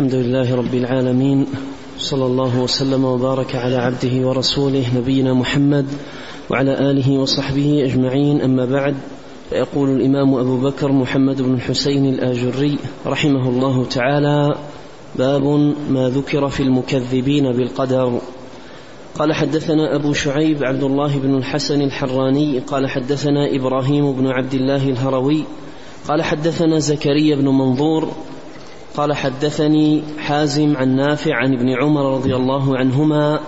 الحمد لله رب العالمين صلى الله وسلم وبارك على عبده ورسوله نبينا محمد وعلى آله وصحبه أجمعين. أما بعد فيقول الإمام أبو بكر محمد بن الحسين الآجري رحمه الله تعالى باب ما ذكر في المكذبين بالقدر. قال حدثنا أبو شعيب عبد الله بن الحسن الحراني قال حدثنا إبراهيم بن عبد الله الهروي قال حدثنا زكريا بن منظور قال حدثني حازم عن نافع عن ابن عمر رضي الله عنهما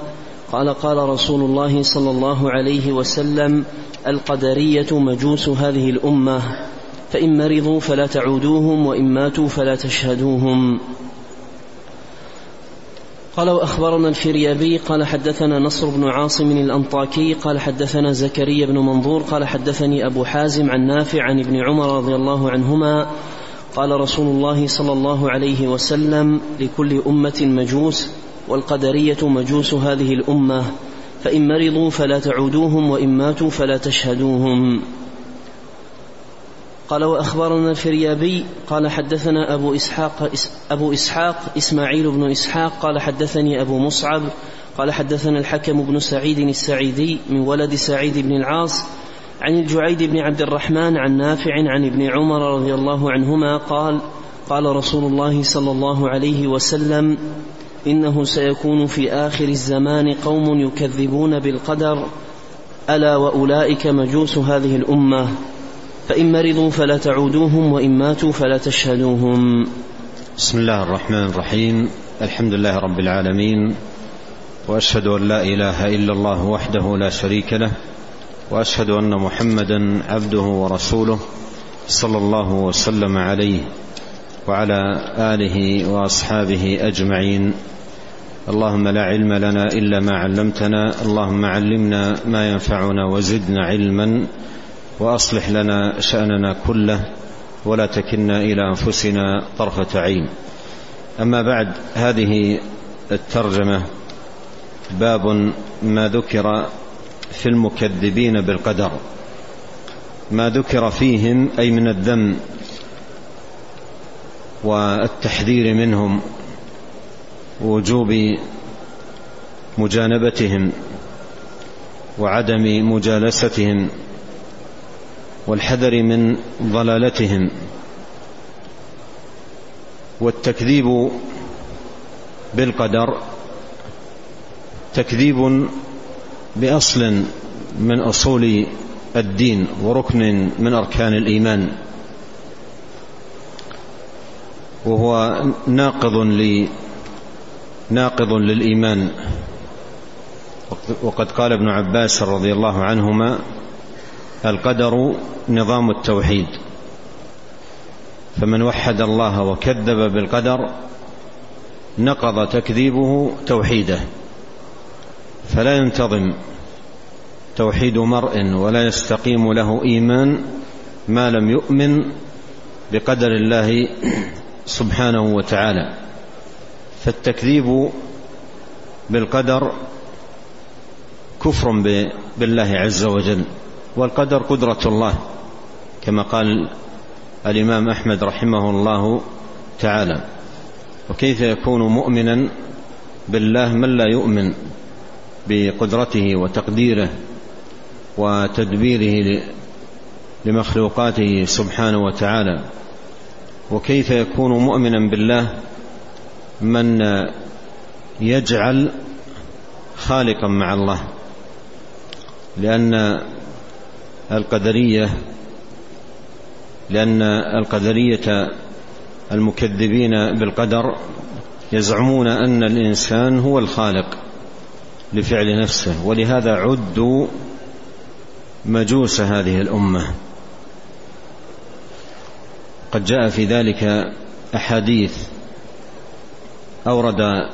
قال قال رسول الله صلى الله عليه وسلم القدرية مجوس هذه الأمة فإن مرضوا فلا تعودوهم وإن ماتوا فلا تشهدوهم. قال وأخبرنا الفريابي قال حدثنا نصر بن عاصم الأنطاكي قال حدثنا زكريا بن منظور قال حدثني أبو حازم عن نافع عن ابن عمر رضي الله عنهما قال رسول الله صلى الله عليه وسلم لكل أمة مجوس والقدرية مجوس هذه الأمة فإن مرضوا فلا تعودوهم وإن ماتوا فلا تشهدوهم. قال وأخبرنا الفريابي قال حدثنا أبو إسحاق أبو إسحاق إسماعيل بن إسحاق قال حدثني أبو مصعب قال حدثنا الحكم بن سعيد السعيدي من ولد سعيد بن العاص عن الجعيد بن عبد الرحمن عن نافع عن ابن عمر رضي الله عنهما قال قال رسول الله صلى الله عليه وسلم إنه سيكون في آخر الزمان قوم يكذبون بالقدر ألا وأولئك مجوس هذه الأمة فإن مرضوا فلا تعودوهم وإن ماتوا فلا تشهدوهم. بسم الله الرحمن الرحيم. الحمد لله رب العالمين وأشهد أن لا إله إلا الله وحده لا شريك له وأشهد أن محمدا عبده ورسوله صلى الله وسلم عليه وعلى آله وأصحابه أجمعين. اللهم لا علم لنا إلا ما علمتنا. اللهم علمنا ما ينفعنا وزدنا علما. وأصلح لنا شأننا كله. ولا تكلنا إلى أنفسنا طرفة عين. أما بعد هذه الترجمة باب ما ذكر في المكذبين بالقدر ما ذكر فيهم أي من الذم والتحذير منهم ووجوب مجانبتهم وعدم مجالستهم والحذر من ضلالتهم والتكذيب بالقدر تكذيب بأصل من أصول الدين وركن من أركان الإيمان وهو ناقض ل ناقض للإيمان. وقد قال ابن عباس رضي الله عنهما القدر نظام التوحيد فمن وحد الله وكذب بالقدر نقض تكذيبه توحيده. فلا ينتظم توحيد مرء ولا يستقيم له إيمان ما لم يؤمن بقدر الله سبحانه وتعالى. فالتكذيب بالقدر كفر بالله عز وجل والقدر قدرة الله كما قال الإمام أحمد رحمه الله تعالى. وكيف يكون مؤمنا بالله من لا يؤمن؟ بقدرته وتقديره وتدبيره لمخلوقاته سبحانه وتعالى. وكيف يكون مؤمنا بالله؟ من يجعل خالقا مع الله. لأن القدرية لأن القدرية المكذبين بالقدر يزعمون أن الإنسان هو الخالق. لفعل نفسه. ولهذا عدوا مجوس هذه الأمة. قد جاء في ذلك أحاديث أورد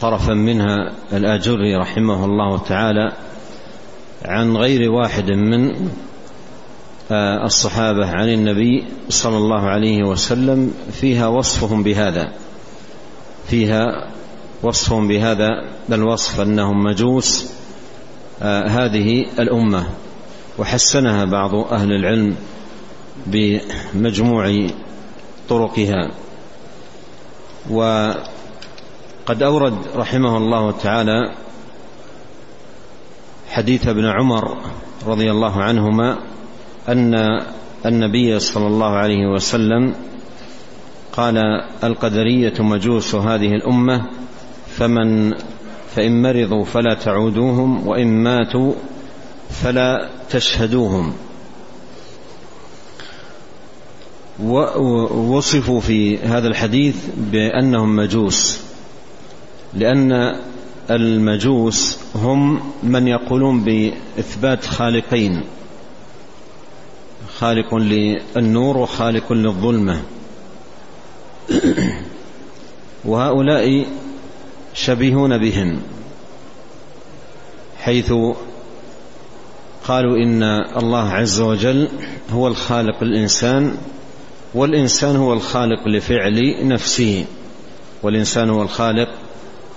طرفا منها الآجري رحمه الله تعالى عن غير واحد من الصحابة عن النبي صلى الله عليه وسلم فيها وصفهم بهذا فيها وصفهم بهذا الوصف أنهم مجوس هذه الأمة. وحسنها بعض أهل العلم بمجموع طرقها. وقد أورد رحمه الله تعالى حديث ابن عمر رضي الله عنهما أن النبي صلى الله عليه وسلم قال القدرية مجوس هذه الأمة فمن فإن مرضوا فلا تعودوهم وإن ماتوا فلا تشهدوهم. ووصفوا في هذا الحديث بأنهم مجوس لأن المجوس هم من يقولون بإثبات خالقين خالق للنور وخالق للظلمة. وهؤلاء شبيهون بهم حيث قالوا إن الله عز وجل هو الخالق الإنسان والإنسان هو الخالق لفعل نفسه والإنسان هو الخالق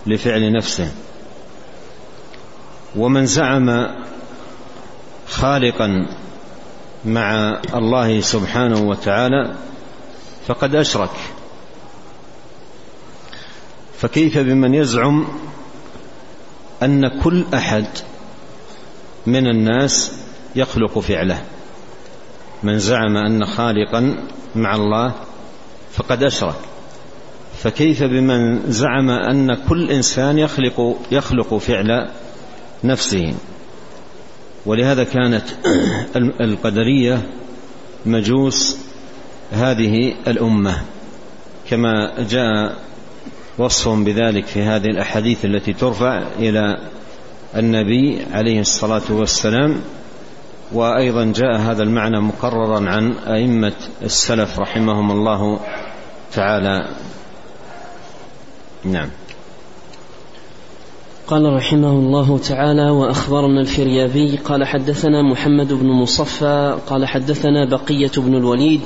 لفعل نفسه. ومن زعم خالقا مع الله سبحانه وتعالى فقد أشرك. فكيف بمن يزعم أن كل أحد من الناس يخلق فعله؟ من زعم أن خالقا مع الله فقد أشرك. فكيف بمن زعم أن كل إنسان يخلق يخلق فعل نفسه؟ ولهذا كانت القدرية مجوس هذه الأمة. كما جاء وصفهم بذلك في هذه الأحاديث التي ترفع إلى النبي عليه الصلاة والسلام وأيضا جاء هذا المعنى مقررا عن أئمة السلف رحمهم الله تعالى. نعم. قال رحمه الله تعالى وأخبرنا الفريابي قال حدثنا محمد بن مصفى قال حدثنا بقية بن الوليد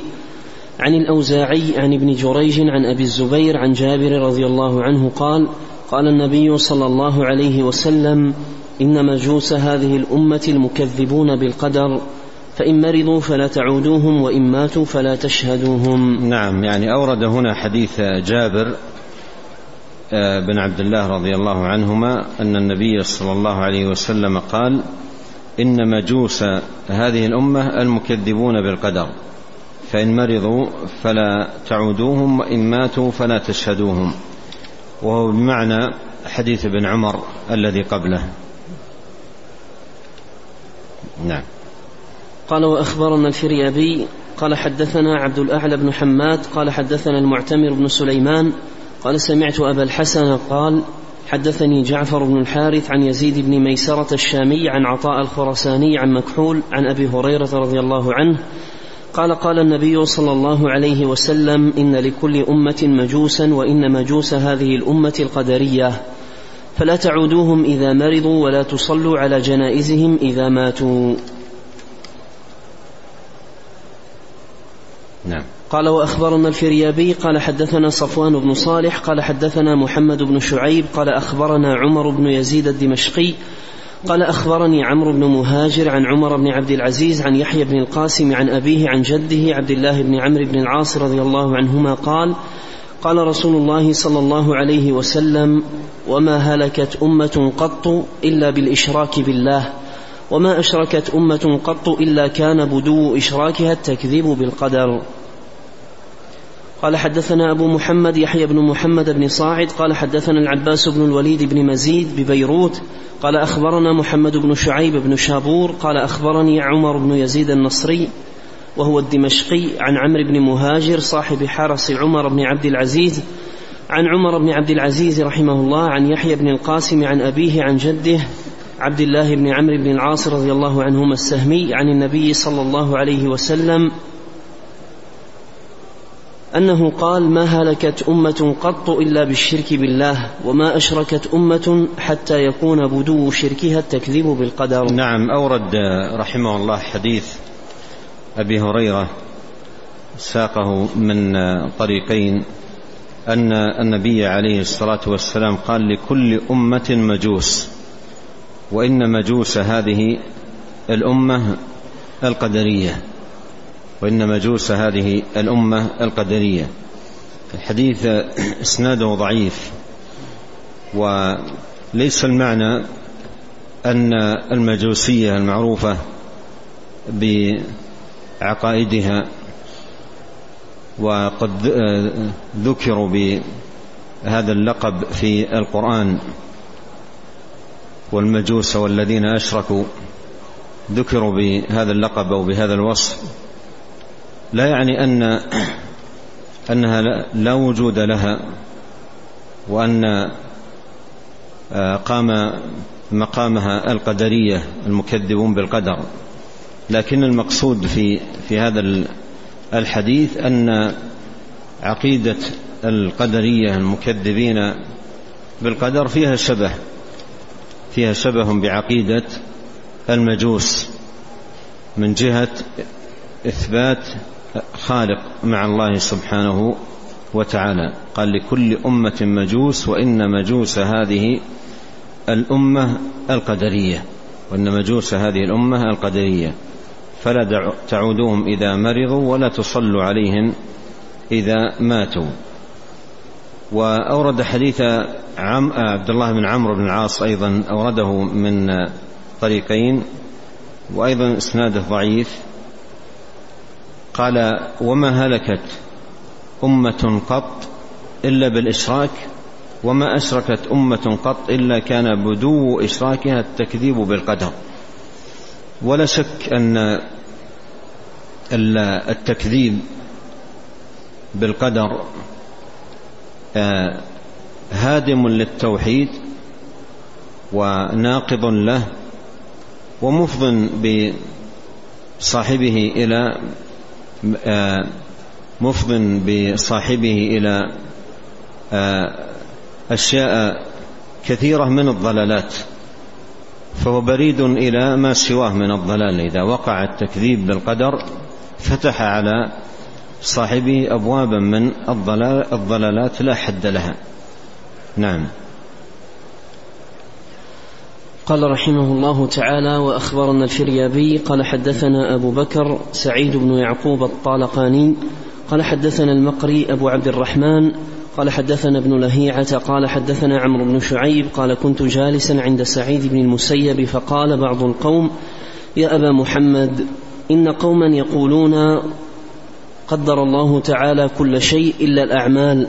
عن الأوزاعي عن ابن جريج عن أبي الزبير عن جابر رضي الله عنه قال قال النبي صلى الله عليه وسلم إن مجوس هذه الأمة المكذبون بالقدر فإن مرضوا فلا تعودوهم وإن ماتوا فلا تشهدوهم. نعم يعني أورد هنا حديث جابر آه، بن عبد الله رضي الله عنهما أن النبي صلى الله عليه وسلم قال إن مجوس هذه الأمة المكذبون بالقدر. فإن مرضوا فلا تعودوهم وإن ماتوا فلا تشهدوهم. وهو بمعنى حديث ابن عمر الذي قبله. نعم. قال وأخبرنا الفريابي قال حدثنا عبد الأعلى بن حماد قال حدثنا المعتمر بن سليمان قال سمعت أبا الحسن قال حدثني جعفر بن الحارث عن يزيد بن ميسرة الشامي عن عطاء الخرساني عن مكحول عن أبي هريرة رضي الله عنه قال قال النبي صلى الله عليه وسلم إن لكل أمة مجوسا وإن مجوس هذه الأمة القدرية فلا تعودوهم إذا مرضوا ولا تصلوا على جنائزهم إذا ماتوا. نعم. قال وأخبرنا الفريابي قال حدثنا صفوان بن صالح قال حدثنا محمد بن شعيب قال أخبرنا عمر بن يزيد الدمشقي قال أخبرني عمرو بن مهاجر عن عمر بن عبد العزيز عن يحيى بن القاسم عن أبيه عن جده عبد الله بن عمرو بن العاص رضي الله عنهما قال قال رسول الله صلى الله عليه وسلم وما هلكت أمة قط إلا بالإشراك بالله وما أشركت أمة قط إلا كان بدو إشراكها التكذيب بالقدر. قال حدثنا أبو محمد يحيى بن محمد بن صاعد قال حدثنا العباس بن الوليد بن مزيد ببيروت قال أخبرنا محمد بن شعيب بن شابور قال أخبرني عمر بن يزيد النصري وهو الدمشقي عن عمرو بن مهاجر صاحب حرس عمر بن عبد العزيز عن عمر بن عبد العزيز رحمه الله عن يحيى بن القاسم عن أبيه عن جده عبد الله بن عمرو بن العاص رضي الله عنهما السهمي عن النبي صلى الله عليه وسلم أنه قال ما هلكت أمة قط إلا بالشرك بالله وما أشركت أمة حتى يكون بدو شركها التكذيب بالقدر. نعم أورد رحمه الله حديث أبي هريرة ساقه من طريقين أن النبي عليه الصلاة والسلام قال لكل أمة مجوس وإن مجوس هذه الأمة القدرية. وإن مجوس هذه الأمة القدرية. الحديث إسناده ضعيف وليس المعنى أن المجوسية المعروفة بعقائدها وقد ذكروا بهذا اللقب في القرآن والمجوس والذين أشركوا ذكروا بهذا اللقب أو بهذا الوصف. لا يعني أن أنها لا وجود لها وأن آه، قام مقامها القدرية المكذبون بالقدر. لكن المقصود في في هذا الحديث أن عقيدة القدرية المكذبين بالقدر فيها شبه فيها شبه بعقيدة المجوس من جهة إثبات خالق مع الله سبحانه وتعالى. قال لكل أمة مجوس وإن مجوس هذه الأمة القدرية. وإن مجوس هذه الأمة القدرية. فلا تعودوهم إذا مرضوا ولا تصلوا عليهم إذا ماتوا. وأورد حديث عم عبد الله بن عمرو بن العاص أيضا أورده من طريقين وأيضا إسناده ضعيف. قال وما هلكت أمة قط إلا بالإشراك وما أشركت أمة قط إلا كان بدو إشراكها التكذيب بالقدر. ولا شك أن التكذيب بالقدر آه، هادم للتوحيد وناقض له ومفض بصاحبه آه، مفض بصاحبه إلى آه، أشياء كثيرة من الضلالات فهو بريد إلى ما سواه من الضلال. إذا وقع التكذيب بالقدر فتح على صاحبه ابوابا من الضلال الضلالات لا حد لها. نعم. قال رحمه الله تعالى وأخبرنا الفريابي قال حدثنا أبو بكر سعيد بن يعقوب الطالقاني قال حدثنا المقري أبو عبد الرحمن قال حدثنا ابن لهيعة قال حدثنا عمرو بن شعيب قال كنت جالسا عند سعيد بن المسيب فقال بعض القوم يا أبا محمد إن قوما يقولون قدر الله تعالى كل شيء إلا الأعمال.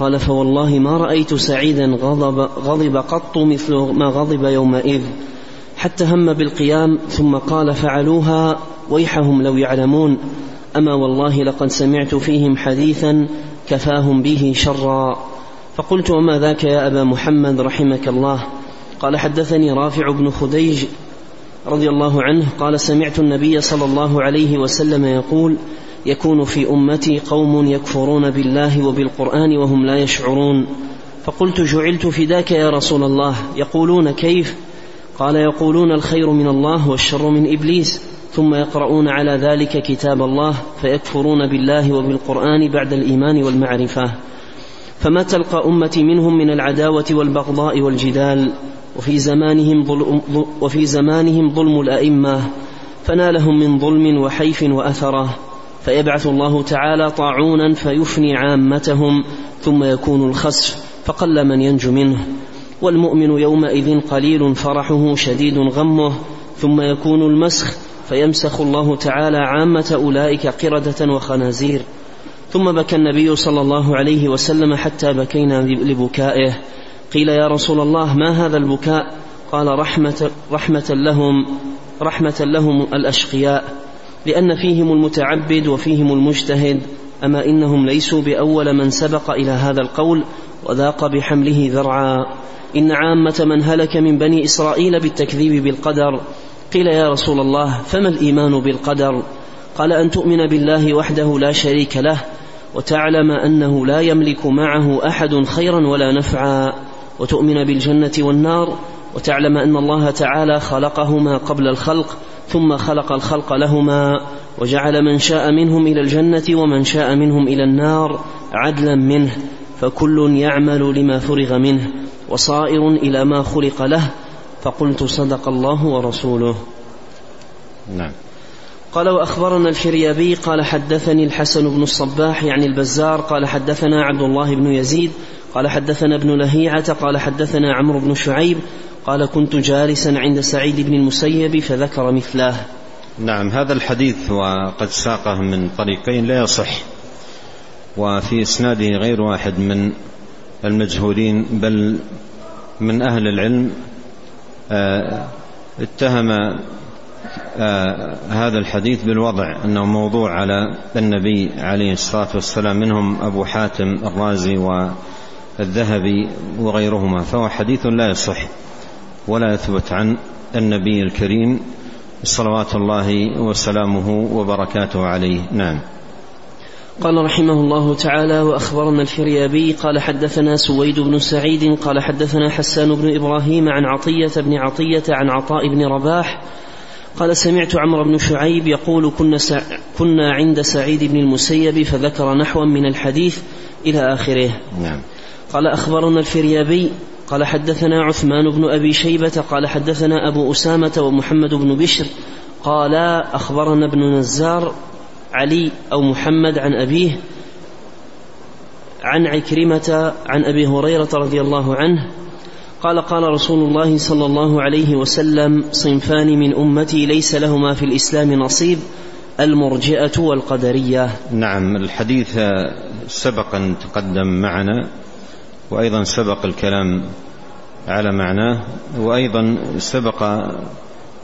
قال فوالله ما رأيت سعيدا غضب, غضب قط مثل ما غضب يومئذ. حتى هم بالقيام ثم قال فعلوها ويحهم لو يعلمون. أما والله لقد سمعت فيهم حديثا كفاهم به شرا. فقلت وما ذاك يا أبا محمد رحمك الله؟ قال حدثني رافع بن خديج رضي الله عنه قال سمعت النبي صلى الله عليه وسلم يقول يكون في أمتي قوم يكفرون بالله وبالقرآن وهم لا يشعرون. فقلت جعلت فداك يا رسول الله. يقولون كيف؟ قال يقولون الخير من الله والشر من إبليس. ثم يقرؤون على ذلك كتاب الله فيكفرون بالله وبالقرآن بعد الإيمان والمعرفة. فما تلقى أمتي منهم من العداوة والبغضاء والجدال؟ وفي زمانهم ظلم وفي زمانهم ظلم الأئمة. فنالهم من ظلم وحيف وأثرة. فيبعث الله تعالى طاعونا فيفني عامتهم ثم يكون الخسف فقل من ينجو منه. والمؤمن يومئذ قليل فرحه شديد غمه ثم يكون المسخ فيمسخ الله تعالى عامة أولئك قردة وخنازير. ثم بكى النبي صلى الله عليه وسلم حتى بكينا لبكائه. قيل يا رسول الله ما هذا البكاء؟ قال رحمة, رحمة لهم رحمة لهم الأشقياء. لأن فيهم المتعبد وفيهم المجتهد أما إنهم ليسوا بأول من سبق إلى هذا القول وذاق بحمله ذرعا. إن عامة من هلك من بني إسرائيل بالتكذيب بالقدر قيل يا رسول الله فما الإيمان بالقدر؟ قال أن تؤمن بالله وحده لا شريك له وتعلم أنه لا يملك معه أحد خيرا ولا نفعا وتؤمن بالجنة والنار وتعلم أن الله تعالى خلقهما قبل الخلق ثم خلق الخلق لهما وجعل من شاء منهم إلى الجنة ومن شاء منهم إلى النار عدلا منه فكل يعمل لما فرغ منه وصائر إلى ما خلق له فقلت صدق الله ورسوله. نعم. قال وأخبرنا الفريابي قال حدثني الحسن بن الصباح يعني البزار قال حدثنا عبد الله بن يزيد قال حدثنا ابن لهيعة قال حدثنا عمرو بن شعيب قال كنت جالسا عند سعيد بن المسيب فذكر مثله نعم هذا الحديث وقد ساقه من طريقين لا يصح وفي إسناده غير واحد من المجهولين بل من أهل العلم آه، اتهم آه، هذا الحديث بالوضع أنه موضوع على النبي عليه الصلاة والسلام منهم أبو حاتم الرازي والذهبي وغيرهما فهو حديث لا يصح. ولا يثبت عن النبي الكريم صلوات الله وسلامه وبركاته عليه. نعم. قال رحمه الله تعالى وأخبرنا الفريابي قال حدثنا سويد بن سعيد قال حدثنا حسان بن إبراهيم عن عطية بن عطية عن عطاء بن رباح قال سمعت عمرو بن شعيب يقول كنا, سع... كنا عند سعيد بن المسيب فذكر نحوا من الحديث إلى آخره. نعم. قال أخبرنا الفريابي قال حدثنا عثمان بن أبي شيبة قال حدثنا أبو أسامة ومحمد بن بشر قال أخبرنا ابن نزار علي أو محمد عن أبيه عن عكرمة عن أبي هريرة رضي الله عنه قال قال رسول الله صلى الله عليه وسلم صنفان من أمتي ليس لهما في الإسلام نصيب المرجئة والقدرية. نعم الحديث سبق ان تقدم معنا. وأيضا سبق الكلام على معناه وأيضا سبق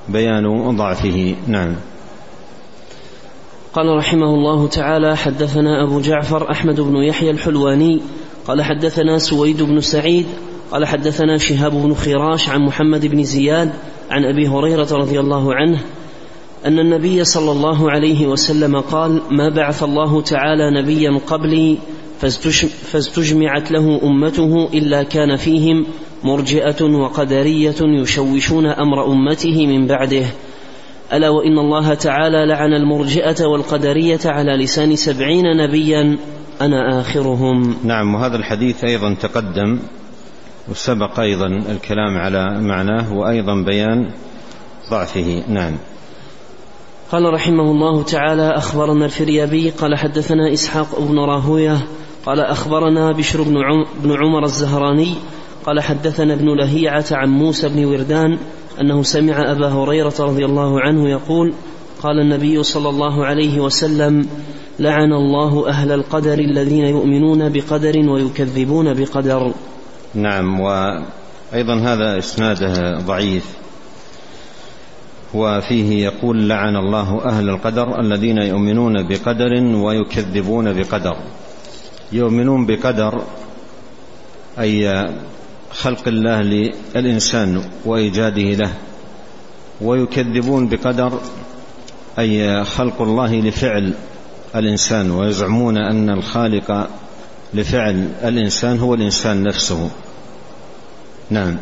بيان ضعفه. نعم. قال رحمه الله تعالى حدثنا أبو جعفر أحمد بن يحيى الحلواني قال حدثنا سويد بن سعيد قال حدثنا شهاب بن خراش عن محمد بن زياد عن أبي هريرة رضي الله عنه أن النبي صلى الله عليه وسلم قال ما بعث الله تعالى نبيا قبلي فاستجمعت له أمته إلا كان فيهم مرجئة وقدرية يشوشون أمر أمته من بعده. ألا وإن الله تعالى لعن المرجئة والقدرية على لسان سبعين نبيا. أنا آخرهم. نعم وهذا الحديث أيضا تقدم وسبق أيضا الكلام على معناه وأيضا بيان ضعفه. نعم. قال رحمه الله تعالى أخبرنا الفريابي قال حدثنا إسحاق بن راهوية قال أخبرنا بشر بن, عمر الزهراني قال حدثنا ابن لهيعة عن موسى بن وردان أنه سمع أبا هريرة رضي الله عنه يقول قال النبي صلى الله عليه وسلم لعن الله أهل القدر الذين يؤمنون بقدر ويكذبون بقدر. نعم وأيضا هذا إسناده ضعيف. وفيه يقول لعن الله أهل القدر الذين يؤمنون بقدر ويكذبون بقدر. يؤمنون بقدر أي خلق الله للإنسان وإيجاده له ويكذبون بقدر أي خلق الله لفعل الإنسان ويزعمون أن الخالق لفعل الإنسان هو الإنسان نفسه. نعم.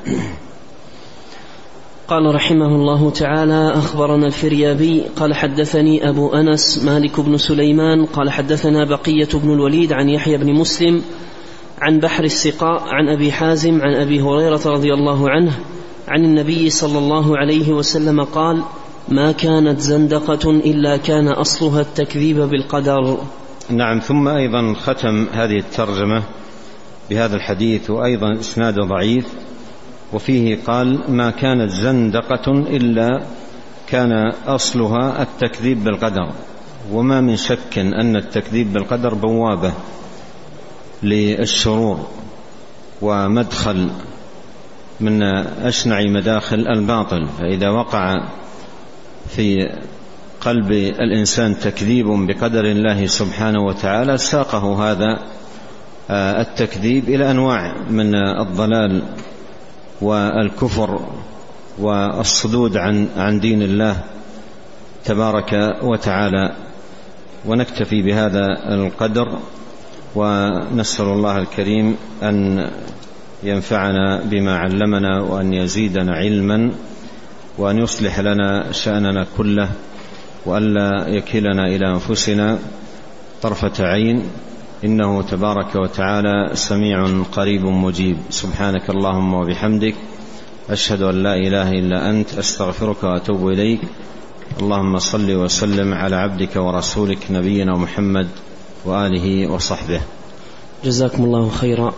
قال رحمه الله تعالى أخبرنا الفريابي قال حدثني أبو أنس مالك بن سليمان قال حدثنا بقية بن الوليد عن يحيى بن مسلم عن بحر السقاء عن أبي حازم عن أبي هريرة رضي الله عنه عن النبي صلى الله عليه وسلم قال ما كانت زندقة إلا كان أصلها التكذيب بالقدر. نعم ثم أيضا ختم هذه الترجمة بهذا الحديث وأيضا إسناد ضعيف وفيه قال ما كانت زندقة إلا كان أصلها التكذيب بالقدر وما من شك أن التكذيب بالقدر بوابة للشرور ومدخل من أشنع مداخل الباطل. فإذا وقع في قلب الإنسان تكذيب بقدر الله سبحانه وتعالى ساقه هذا آه، التكذيب إلى أنواع من الضلال والكفر والصدود عن عن دين الله تبارك وتعالى. ونكتفي بهذا القدر ونسأل الله الكريم أن ينفعنا بما علمنا وأن يزيدنا علما وأن يصلح لنا شأننا كله والا يكلنا إلى أنفسنا طرفة عين. إنه تبارك وتعالى سميع قريب مجيب. سبحانك اللهم وبحمدك. أشهد أن لا إله إلا أنت. أستغفرك وأتوب إليك. اللهم صل وسلم على عبدك ورسولك نبينا محمد وآله وصحبه. جزاكم الله خيرا.